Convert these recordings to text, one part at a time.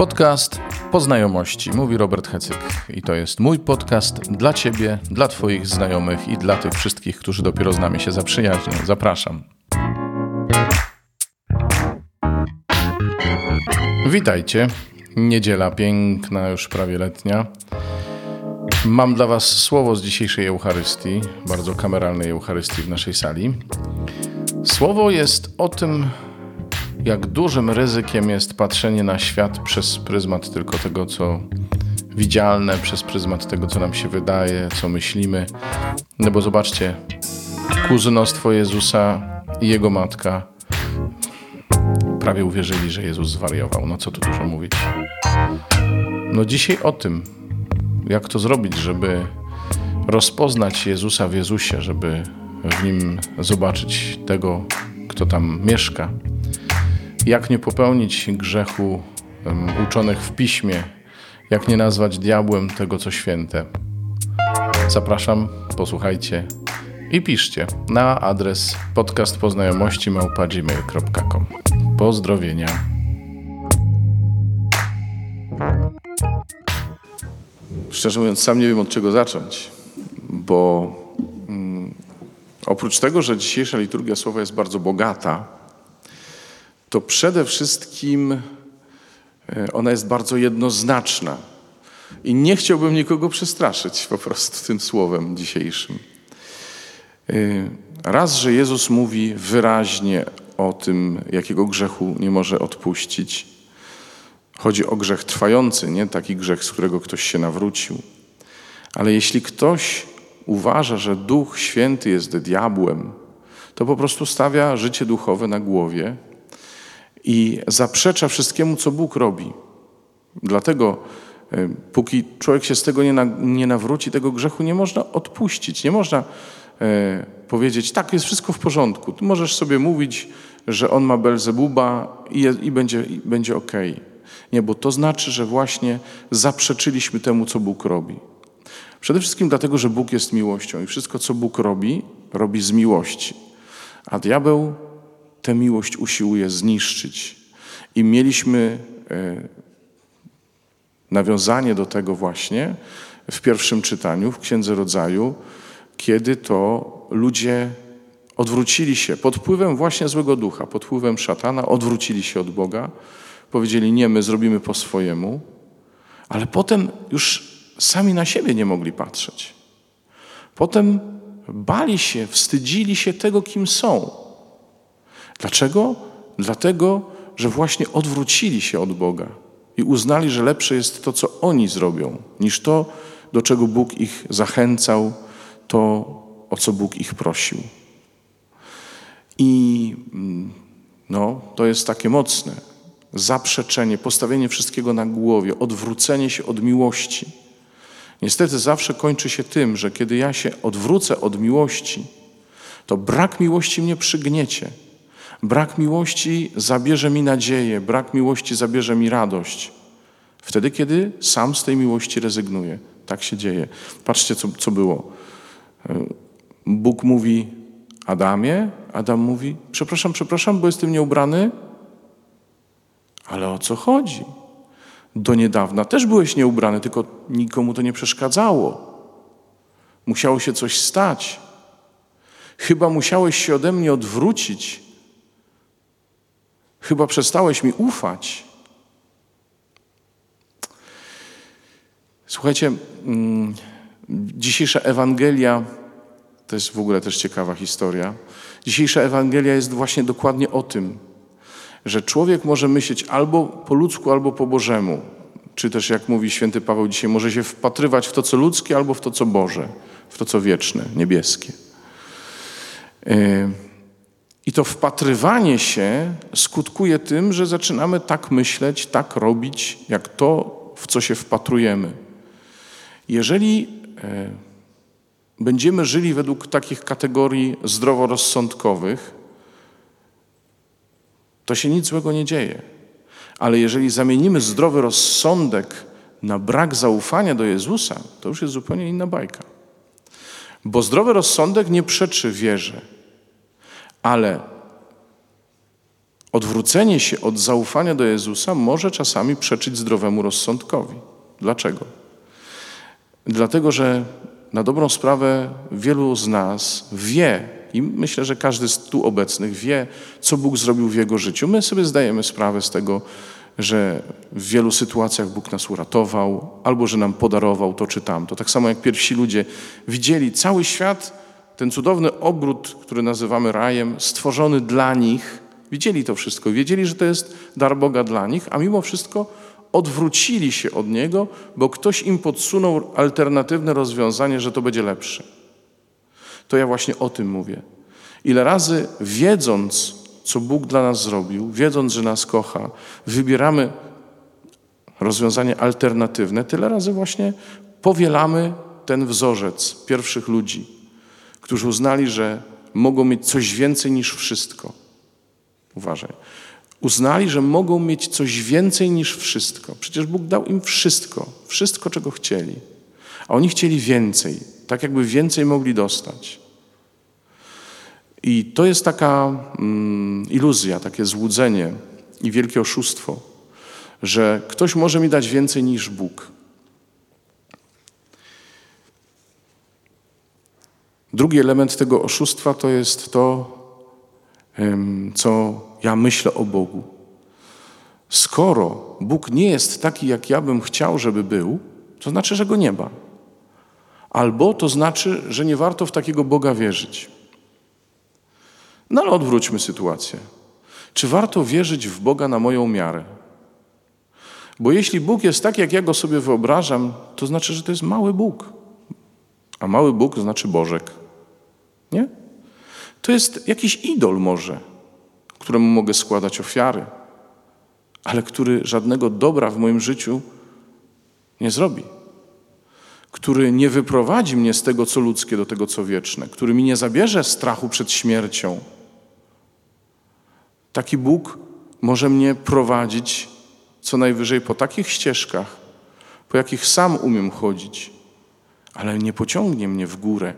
Podcast po znajomości, mówi Robert Hecyk. I to jest mój podcast dla Ciebie, dla Twoich znajomych i dla tych wszystkich, którzy dopiero z nami się zaprzyjaźnią. Zapraszam. Witajcie. Niedziela piękna, już prawie letnia. Mam dla Was słowo z dzisiejszej Eucharystii, bardzo kameralnej Eucharystii w naszej sali. Słowo jest o tym, jak dużym ryzykiem jest patrzenie na świat przez pryzmat tylko tego, co widzialne, przez pryzmat tego, co nam się wydaje, co myślimy. No bo zobaczcie, kuzynostwo Jezusa i jego matka prawie uwierzyli, że Jezus zwariował. No co tu dużo mówić. No dzisiaj o tym, jak to zrobić, żeby rozpoznać Jezusa w Jezusie, żeby w nim zobaczyć tego, kto tam mieszka. Jak nie popełnić grzechu um, uczonych w piśmie, jak nie nazwać diabłem tego, co święte. Zapraszam, posłuchajcie i piszcie na adres podcastpoznajomości.gmail.com Pozdrowienia. Szczerze mówiąc, sam nie wiem od czego zacząć, bo mm, oprócz tego, że dzisiejsza liturgia słowa jest bardzo bogata, to przede wszystkim e, ona jest bardzo jednoznaczna. I nie chciałbym nikogo przestraszyć po prostu tym słowem dzisiejszym. E, raz, że Jezus mówi wyraźnie o tym, jakiego grzechu nie może odpuścić. Chodzi o grzech trwający, nie taki grzech, z którego ktoś się nawrócił. Ale jeśli ktoś uważa, że Duch Święty jest diabłem, to po prostu stawia życie duchowe na głowie i zaprzecza wszystkiemu, co Bóg robi. Dlatego, e, póki człowiek się z tego nie, na, nie nawróci, tego grzechu nie można odpuścić. Nie można e, powiedzieć, tak, jest wszystko w porządku. Ty możesz sobie mówić, że on ma Belzebuba i, i będzie, i będzie ok. Nie, bo to znaczy, że właśnie zaprzeczyliśmy temu, co Bóg robi. Przede wszystkim dlatego, że Bóg jest miłością i wszystko, co Bóg robi, robi z miłości. A diabeł tę miłość usiłuje zniszczyć. I mieliśmy e, nawiązanie do tego właśnie w pierwszym czytaniu, w Księdze Rodzaju, kiedy to ludzie odwrócili się pod wpływem właśnie złego ducha, pod wpływem szatana, odwrócili się od Boga, powiedzieli nie, my zrobimy po swojemu, ale potem już sami na siebie nie mogli patrzeć. Potem bali się, wstydzili się tego, kim są. Dlaczego? Dlatego, że właśnie odwrócili się od Boga i uznali, że lepsze jest to, co oni zrobią, niż to, do czego Bóg ich zachęcał, to, o co Bóg ich prosił. I mm, no, to jest takie mocne zaprzeczenie, postawienie wszystkiego na głowie, odwrócenie się od miłości. Niestety zawsze kończy się tym, że kiedy ja się odwrócę od miłości, to brak miłości mnie przygniecie. Brak miłości zabierze mi nadzieję, brak miłości zabierze mi radość. Wtedy, kiedy sam z tej miłości rezygnuję. Tak się dzieje. Patrzcie, co, co było. Bóg mówi Adamie, Adam mówi: Przepraszam, przepraszam, bo jestem nieubrany. Ale o co chodzi? Do niedawna też byłeś nieubrany, tylko nikomu to nie przeszkadzało. Musiało się coś stać. Chyba musiałeś się ode mnie odwrócić. Chyba przestałeś mi ufać. Słuchajcie, mm, dzisiejsza Ewangelia to jest w ogóle też ciekawa historia. Dzisiejsza Ewangelia jest właśnie dokładnie o tym, że człowiek może myśleć albo po ludzku, albo po Bożemu. Czy też, jak mówi święty Paweł dzisiaj, może się wpatrywać w to, co ludzkie, albo w to, co Boże, w to, co wieczne, niebieskie. E, I to wpatrywanie się skutkuje tym, że zaczynamy tak myśleć, tak robić, jak to, w co się wpatrujemy. Jeżeli e, będziemy żyli według takich kategorii zdroworozsądkowych, to się nic złego nie dzieje. Ale jeżeli zamienimy zdrowy rozsądek na brak zaufania do Jezusa, to już jest zupełnie inna bajka. Bo zdrowy rozsądek nie przeczy wierze, ale Odwrócenie się od zaufania do Jezusa może czasami przeczyć zdrowemu rozsądkowi. Dlaczego? Dlatego, że na dobrą sprawę wielu z nas wie, i myślę, że każdy z tu obecnych wie, co Bóg zrobił w jego życiu. My sobie zdajemy sprawę z tego, że w wielu sytuacjach Bóg nas uratował, albo że nam podarował to czy tamto. Tak samo jak pierwsi ludzie widzieli cały świat, ten cudowny obrót, który nazywamy rajem, stworzony dla nich, widzieli to wszystko, wiedzieli, że to jest dar Boga dla nich, a mimo wszystko odwrócili się od niego, bo ktoś im podsunął alternatywne rozwiązanie, że to będzie lepsze. To ja właśnie o tym mówię. Ile razy wiedząc, co Bóg dla nas zrobił, wiedząc, że nas kocha, wybieramy rozwiązanie alternatywne, tyle razy właśnie powielamy ten wzorzec pierwszych ludzi, którzy uznali, że mogą mieć coś więcej niż wszystko. Uważaj. Uznali, że mogą mieć coś więcej niż wszystko. Przecież Bóg dał im wszystko, wszystko, czego chcieli. A oni chcieli więcej, tak jakby więcej mogli dostać. I to jest taka mm, iluzja, takie złudzenie i wielkie oszustwo, że ktoś może mi dać więcej niż Bóg. Drugi element tego oszustwa to jest to, co ja myślę o Bogu. Skoro Bóg nie jest taki, jak ja bym chciał, żeby był, to znaczy, że go nie ma. Albo to znaczy, że nie warto w takiego Boga wierzyć. No ale odwróćmy sytuację. Czy warto wierzyć w Boga na moją miarę? Bo jeśli Bóg jest tak, jak ja go sobie wyobrażam, to znaczy, że to jest mały Bóg. A mały Bóg znaczy Bożek. Nie? To jest jakiś idol może, któremu mogę składać ofiary, ale który żadnego dobra w moim życiu nie zrobi. Który nie wyprowadzi mnie z tego, co ludzkie, do tego, co wieczne, który mi nie zabierze strachu przed śmiercią. Taki Bóg może mnie prowadzić co najwyżej po takich ścieżkach, po jakich sam umiem chodzić, ale nie pociągnie mnie w górę,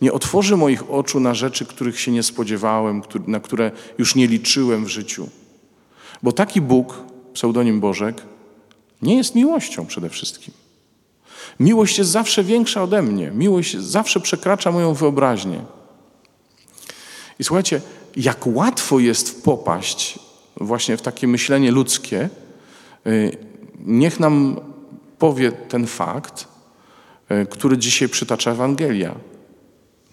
nie otworzy moich oczu na rzeczy, których się nie spodziewałem, na które już nie liczyłem w życiu. Bo taki Bóg, pseudonim Bożek, nie jest miłością przede wszystkim. Miłość jest zawsze większa ode mnie. Miłość zawsze przekracza moją wyobraźnię. I słuchajcie, jak łatwo jest popaść właśnie w takie myślenie ludzkie, y, niech nam powie ten fakt, y, który dzisiaj przytacza Ewangelia.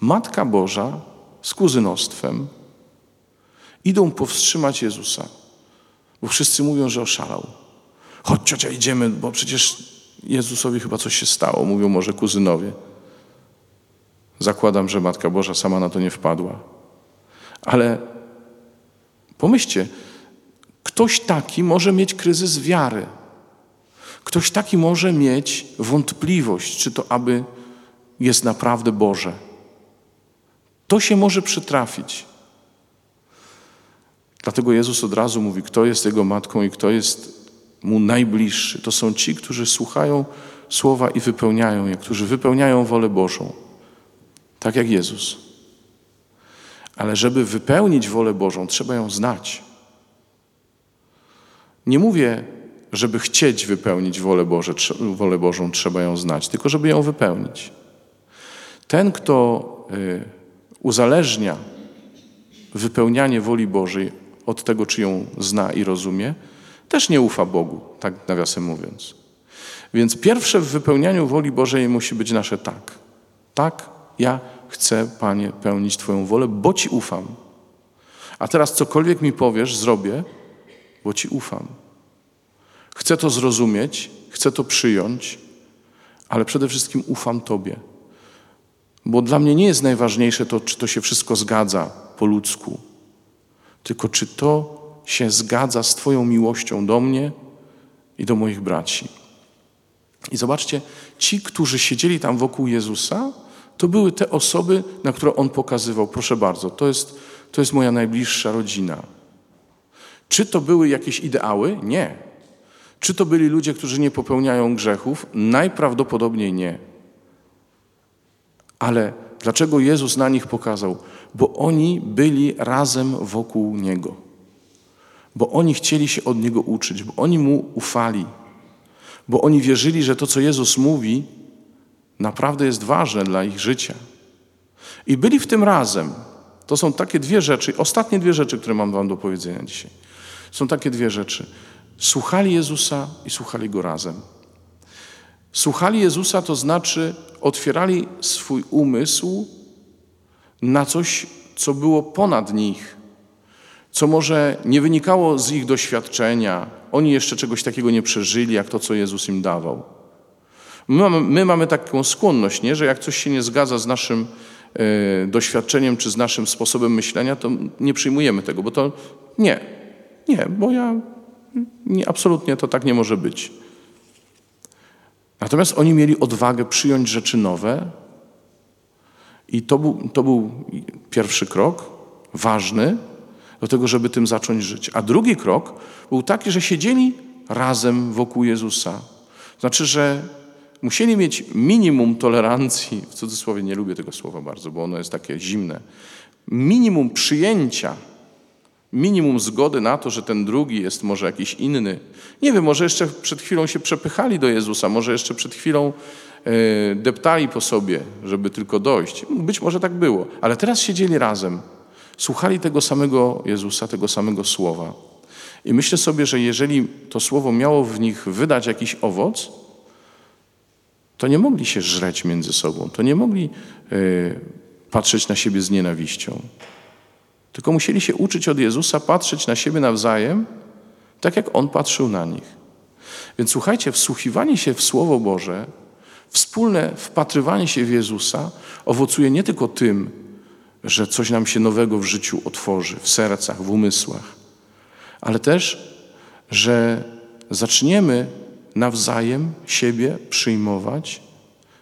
Matka Boża z kuzynostwem idą powstrzymać Jezusa, bo wszyscy mówią, że oszalał. Chodź ciocia, idziemy, bo przecież Jezusowi chyba coś się stało, mówią może kuzynowie. Zakładam, że Matka Boża sama na to nie wpadła. Ale pomyślcie, ktoś taki może mieć kryzys wiary. Ktoś taki może mieć wątpliwość, czy to aby jest naprawdę Boże. To się może przytrafić. Dlatego Jezus od razu mówi, kto jest Jego matką i kto jest Mu najbliższy. To są ci, którzy słuchają słowa i wypełniają je, którzy wypełniają wolę Bożą. Tak jak Jezus. Ale żeby wypełnić wolę Bożą, trzeba ją znać. Nie mówię, żeby chcieć wypełnić wolę, Boże, wolę Bożą, trzeba ją znać, tylko żeby ją wypełnić. Ten, kto y, uzależnia wypełnianie woli Bożej od tego, czy ją zna i rozumie, też nie ufa Bogu, tak nawiasem mówiąc. Więc pierwsze w wypełnianiu woli Bożej musi być nasze tak. Tak, ja chcę, Panie, pełnić Twoją wolę, bo Ci ufam. A teraz cokolwiek mi powiesz, zrobię, bo Ci ufam. Chcę to zrozumieć, chcę to przyjąć, ale przede wszystkim ufam Tobie. Bo dla mnie nie jest najważniejsze to, czy to się wszystko zgadza po ludzku, tylko czy to się zgadza z Twoją miłością do mnie i do moich braci. I zobaczcie, ci, którzy siedzieli tam wokół Jezusa, to były te osoby, na które On pokazywał. Proszę bardzo, to jest, to jest moja najbliższa rodzina. Czy to były jakieś ideały? Nie. Czy to byli ludzie, którzy nie popełniają grzechów? Najprawdopodobniej nie. Ale dlaczego Jezus na nich pokazał? Bo oni byli razem wokół Niego. bo oni chcieli się od Niego uczyć, bo oni Mu ufali, bo oni wierzyli, że to, co Jezus mówi, naprawdę jest ważne dla ich życia. I byli w tym razem. To są takie dwie rzeczy, ostatnie dwie rzeczy, które mam Wam do powiedzenia dzisiaj. Są takie dwie rzeczy. Słuchali Jezusa i słuchali Go razem. Słuchali Jezusa to znaczy otwierali swój umysł na coś, co było ponad nich, co może nie wynikało z ich doświadczenia. Oni jeszcze czegoś takiego nie przeżyli, jak to, co Jezus im dawał. My mamy, my mamy taką skłonność, nie? że jak coś się nie zgadza z naszym e, doświadczeniem czy z naszym sposobem myślenia, to nie przyjmujemy tego, bo to nie, nie, bo ja nie, absolutnie to tak nie może być. Natomiast oni mieli odwagę przyjąć rzeczy nowe i to był, to był pierwszy krok, ważny, do tego, żeby tym zacząć żyć. A drugi krok był taki, że siedzieli razem wokół Jezusa. Znaczy, że musieli mieć minimum tolerancji, w cudzysłowie nie lubię tego słowa bardzo, bo ono jest takie zimne, minimum przyjęcia minimum zgody na to, że ten drugi jest może jakiś inny. Nie wiem, może jeszcze przed chwilą się przepychali do Jezusa, może jeszcze przed chwilą e, deptali po sobie, żeby tylko dojść. Być może tak było, ale teraz siedzieli razem, słuchali tego samego Jezusa, tego samego słowa. I myślę sobie, że jeżeli to słowo miało w nich wydać jakiś owoc, to nie mogli się żreć między sobą, to nie mogli e, patrzeć na siebie z nienawiścią. Tylko musieli się uczyć od Jezusa patrzeć na siebie nawzajem, tak jak On patrzył na nich. Więc słuchajcie, wsłuchiwanie się w Słowo Boże, wspólne wpatrywanie się w Jezusa owocuje nie tylko tym, że coś nam się nowego w życiu otworzy, w sercach, w umysłach, ale też, że zaczniemy nawzajem siebie przyjmować,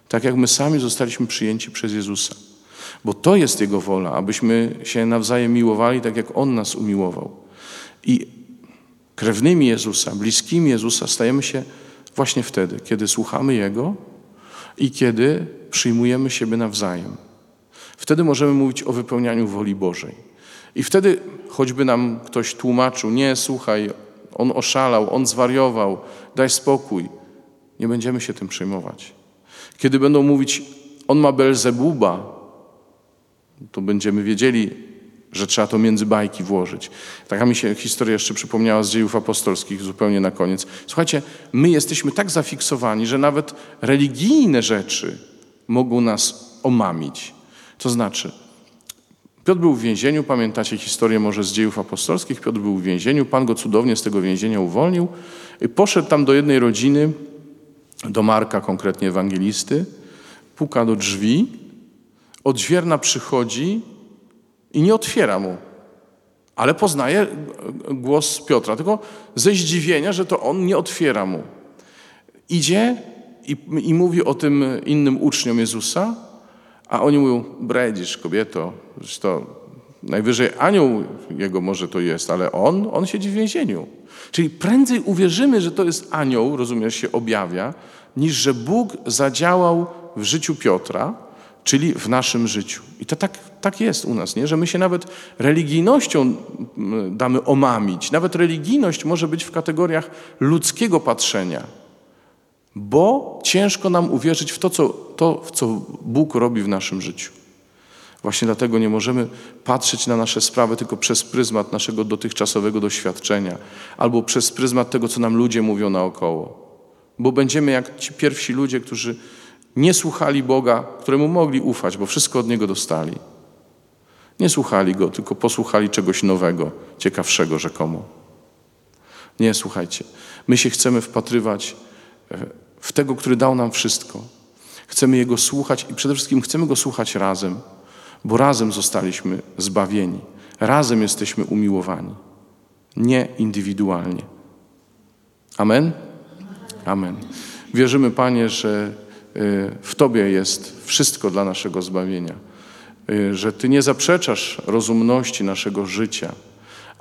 tak jak my sami zostaliśmy przyjęci przez Jezusa. Bo to jest Jego wola, abyśmy się nawzajem miłowali tak, jak On nas umiłował. I krewnymi Jezusa, bliskimi Jezusa stajemy się właśnie wtedy, kiedy słuchamy Jego i kiedy przyjmujemy siebie nawzajem. Wtedy możemy mówić o wypełnianiu woli Bożej. I wtedy, choćby nam ktoś tłumaczył, nie, słuchaj, on oszalał, on zwariował, daj spokój, nie będziemy się tym przejmować. Kiedy będą mówić, on ma Belzebuba, to będziemy wiedzieli, że trzeba to między bajki włożyć. Taka mi się historia jeszcze przypomniała z dziejów apostolskich zupełnie na koniec. Słuchajcie, my jesteśmy tak zafiksowani, że nawet religijne rzeczy mogą nas omamić. To znaczy, Piotr był w więzieniu, pamiętacie historię może z dziejów apostolskich, Piotr był w więzieniu, Pan go cudownie z tego więzienia uwolnił i poszedł tam do jednej rodziny, do Marka konkretnie ewangelisty, puka do drzwi odźwierna przychodzi i nie otwiera mu, ale poznaje głos Piotra, tylko ze zdziwienia, że to on nie otwiera mu. Idzie i, i mówi o tym innym uczniom Jezusa, a oni mówią, bredzisz kobieto, to najwyżej anioł jego może to jest, ale on, on siedzi w więzieniu. Czyli prędzej uwierzymy, że to jest anioł, rozumiesz, się objawia, niż że Bóg zadziałał w życiu Piotra, czyli w naszym życiu. I to tak, tak jest u nas, nie? że my się nawet religijnością damy omamić. Nawet religijność może być w kategoriach ludzkiego patrzenia, bo ciężko nam uwierzyć w to, co, to, w co Bóg robi w naszym życiu. Właśnie dlatego nie możemy patrzeć na nasze sprawy tylko przez pryzmat naszego dotychczasowego doświadczenia albo przez pryzmat tego, co nam ludzie mówią naokoło. Bo będziemy jak ci pierwsi ludzie, którzy nie słuchali Boga, któremu mogli ufać, bo wszystko od Niego dostali. Nie słuchali Go, tylko posłuchali czegoś nowego, ciekawszego rzekomo. Nie, słuchajcie, my się chcemy wpatrywać e, w tego, który dał nam wszystko. Chcemy Jego słuchać i przede wszystkim chcemy Go słuchać razem, bo razem zostaliśmy zbawieni, razem jesteśmy umiłowani, nie indywidualnie. Amen? Amen. Wierzymy, Panie, że w Tobie jest wszystko dla naszego zbawienia. Y, że Ty nie zaprzeczasz rozumności naszego życia,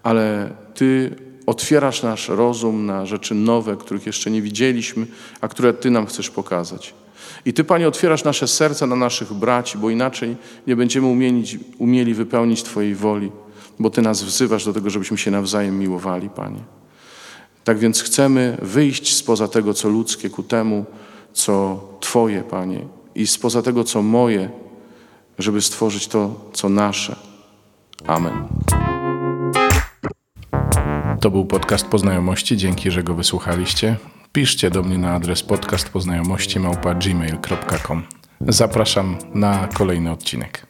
ale Ty otwierasz nasz rozum na rzeczy nowe, których jeszcze nie widzieliśmy, a które Ty nam chcesz pokazać. I Ty, Panie, otwierasz nasze serca na naszych braci, bo inaczej nie będziemy umieli, umieli wypełnić Twojej woli. bo Ty nas wzywasz do tego, żebyśmy się nawzajem miłowali, Panie. Tak więc chcemy wyjść spoza tego, co ludzkie, ku temu, co Twoje, Panie, i spoza tego, co moje, żeby stworzyć to, co nasze. Amen. To był podcast Poznajomości. Dzięki, że go wysłuchaliście. Piszcie do mnie na adres podcastpoznajomości.gmail.com Zapraszam na kolejny odcinek.